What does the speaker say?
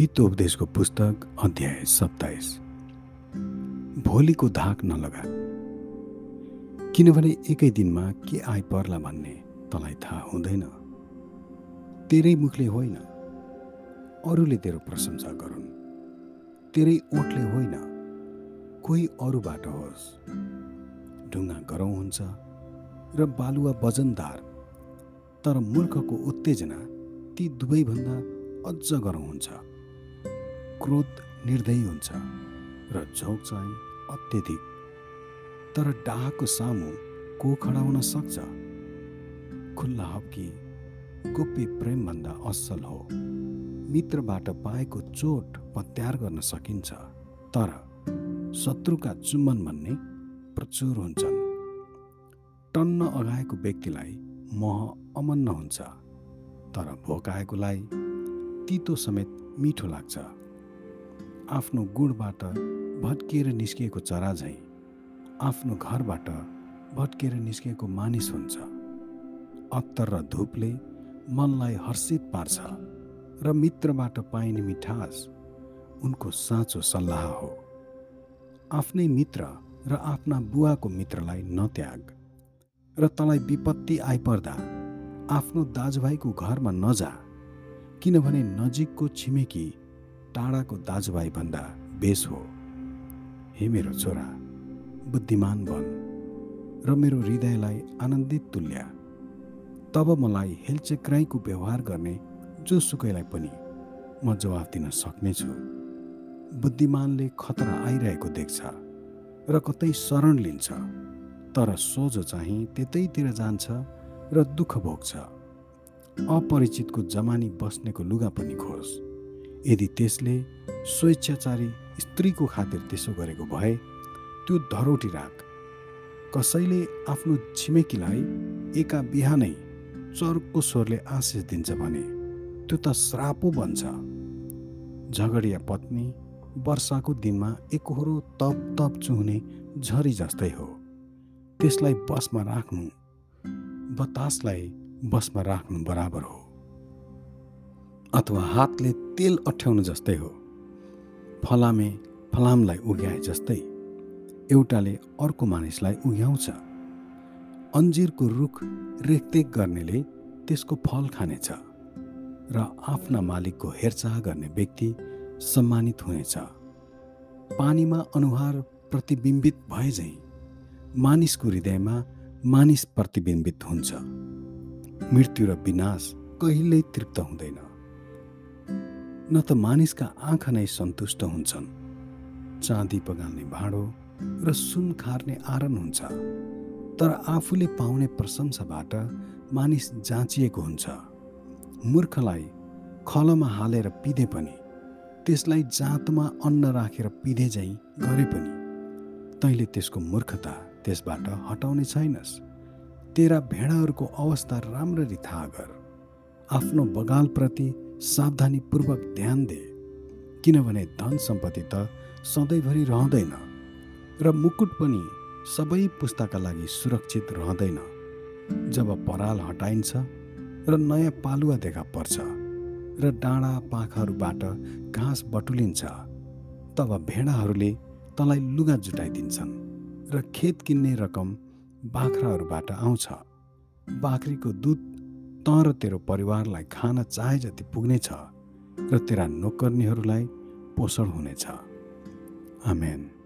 हितोपदेशको पुस्तक अध्याय सत्ताइस। भोलिको धाक नलगा। किनभने एकै दिनमा के आइपर्ला भन्ने तँलाई थाहा हुँदैन। तेरै मुखले होइन अरूले तेरो प्रशंसा गरून्। तेरै ओठले होइन कोही अरूबाट होस्। ढुङ्गा गरौँ हुन्छ र बालुवा वजनदार तर मूर्खको उत्तेजना ती दुवैभन्दा अझ गरौँ हुन्छ। क्रोध निर्दयी हुन्छ र झोक चाहिँ अत्यधिक। तर डाहको सामु को खडा हुन सक्छ? खुल्ला हप्की गोप्य प्रेमभन्दा असल हो। मित्रबाट पाएको चोट पत्यार गर्न सकिन्छ तर शत्रुका चुम्बन भन्ने प्रचुर हुन्छन्। टन्न अगाएको व्यक्तिलाई मोह अमन्न हुन्छ तर भोकाएकोलाई तितो समेत मिठो लाग्छ। आफ्नो गुणबाट भट्किएर निस्किएको चरा झैँ आफ्नो घरबाट भट्किएर निस्किएको मानिस हुन्छ। अत्तर र धुपले मनलाई हर्षित पार्छ र मित्रबाट पाइने मिठास उनको साँचो सल्लाह हो। आफ्नै मित्र र आफ्ना बुवाको मित्रलाई नत्याग र तँलाई विपत्ति आइपर्दा आफ्नो दाजुभाइको घरमा नजा किनभने नजिकको छिमेकी टाढाको दाजुभाइ भन्दा बेस हो। हे मेरो छोरा बुद्धिमान बन र मेरो हृदयलाई आनन्दित तुल्या। तब मलाई हेलचेक्राइको व्यवहार गर्ने जोसुकैलाई पनि म जवाफ दिन सक्नेछु। बुद्धिमानले खतरा आइरहेको देख्छ र कतै शरण लिन्छ तर सोझो चाहिँ त्यतैतिर जान्छ र दुःख भोग्छ। अपरिचितको जमानी बस्नेको लुगा पनि खोस् यदि त्यसले स्वेच्छाचारी स्त्रीको खातिर त्यसो गरेको भए त्यो धरोटी राख। कसैले आफ्नो छिमेकीलाई एका बिहानै चर्को स्वरले आशिष दिन्छ भने त्यो त श्रापो बन्छ। झगडिया पत्नी वर्षाको दिनमा एकहोरो तप तप चुहुने झरी जस्तै हो। त्यसलाई बसमा राख्नु बतासलाई बसमा राख्नु बराबर हो। अथवा हातले तेल अठ्याउनु जस्तै हो। फलामे फलामलाई उघ्याए जस्तै एउटाले अर्को मानिसलाई उघ्याउँछ अन्जिरको रुख रेखदेख गर्नेले त्यसको फल खानेछ र आफ्ना मालिकको हेरचाह गर्ने व्यक्ति सम्मानित हुनेछ। पानीमा अनुहार प्रतिबिम्बित भए झैँ मानिसको हृदयमा मानिस प्रतिबिम्बित हुन्छ। मृत्यु र विनाश कहिल्यै तृप्त हुँदैन। न त मानिसका आँखा नै सन्तुष्ट हुन्छन्। चाँदी पगाल्ने भाँडो र सुन खार्ने आरन हुन्छ। तर आफूले पाउने प्रशंसाबाट मानिस जाँचिएको हुन्छ। मूर्खलाई खलमा हालेर पिधे पनि त्यसलाई जाँतमा अन्न राखेर पिधे झैँ गरे पनि। तैँले त्यसको मूर्खता त्यसबाट हटाउने छैनस्। तेरा भेडाहरूको अवस्था राम्ररी थाहा गर। आफ्नो बगालप्रति सावधानीपूर्वक ध्यान दे किनभने धन सम्पत्ति त सधैँभरि रहँदैन र मुकुट पनि सबै पुस्ताका लागि सुरक्षित रहँदैन। जब पराल हटाइन्छ र नयाँ पालुवा देखा पर्छ र डाँडा पाखाहरूबाट घाँस बटुलिन्छ तब भेडाहरूले तँलाई लुगा जुटाइदिन्छन् र खेत किन्ने रकम बाख्राहरूबाट आउँछ। बाख्रीको दुध तँ र तेरो परिवारलाई खान चाहे जति पुग्नेछ र तेरा नोकर्नीहरूलाई पोषण हुनेछ। आमेन।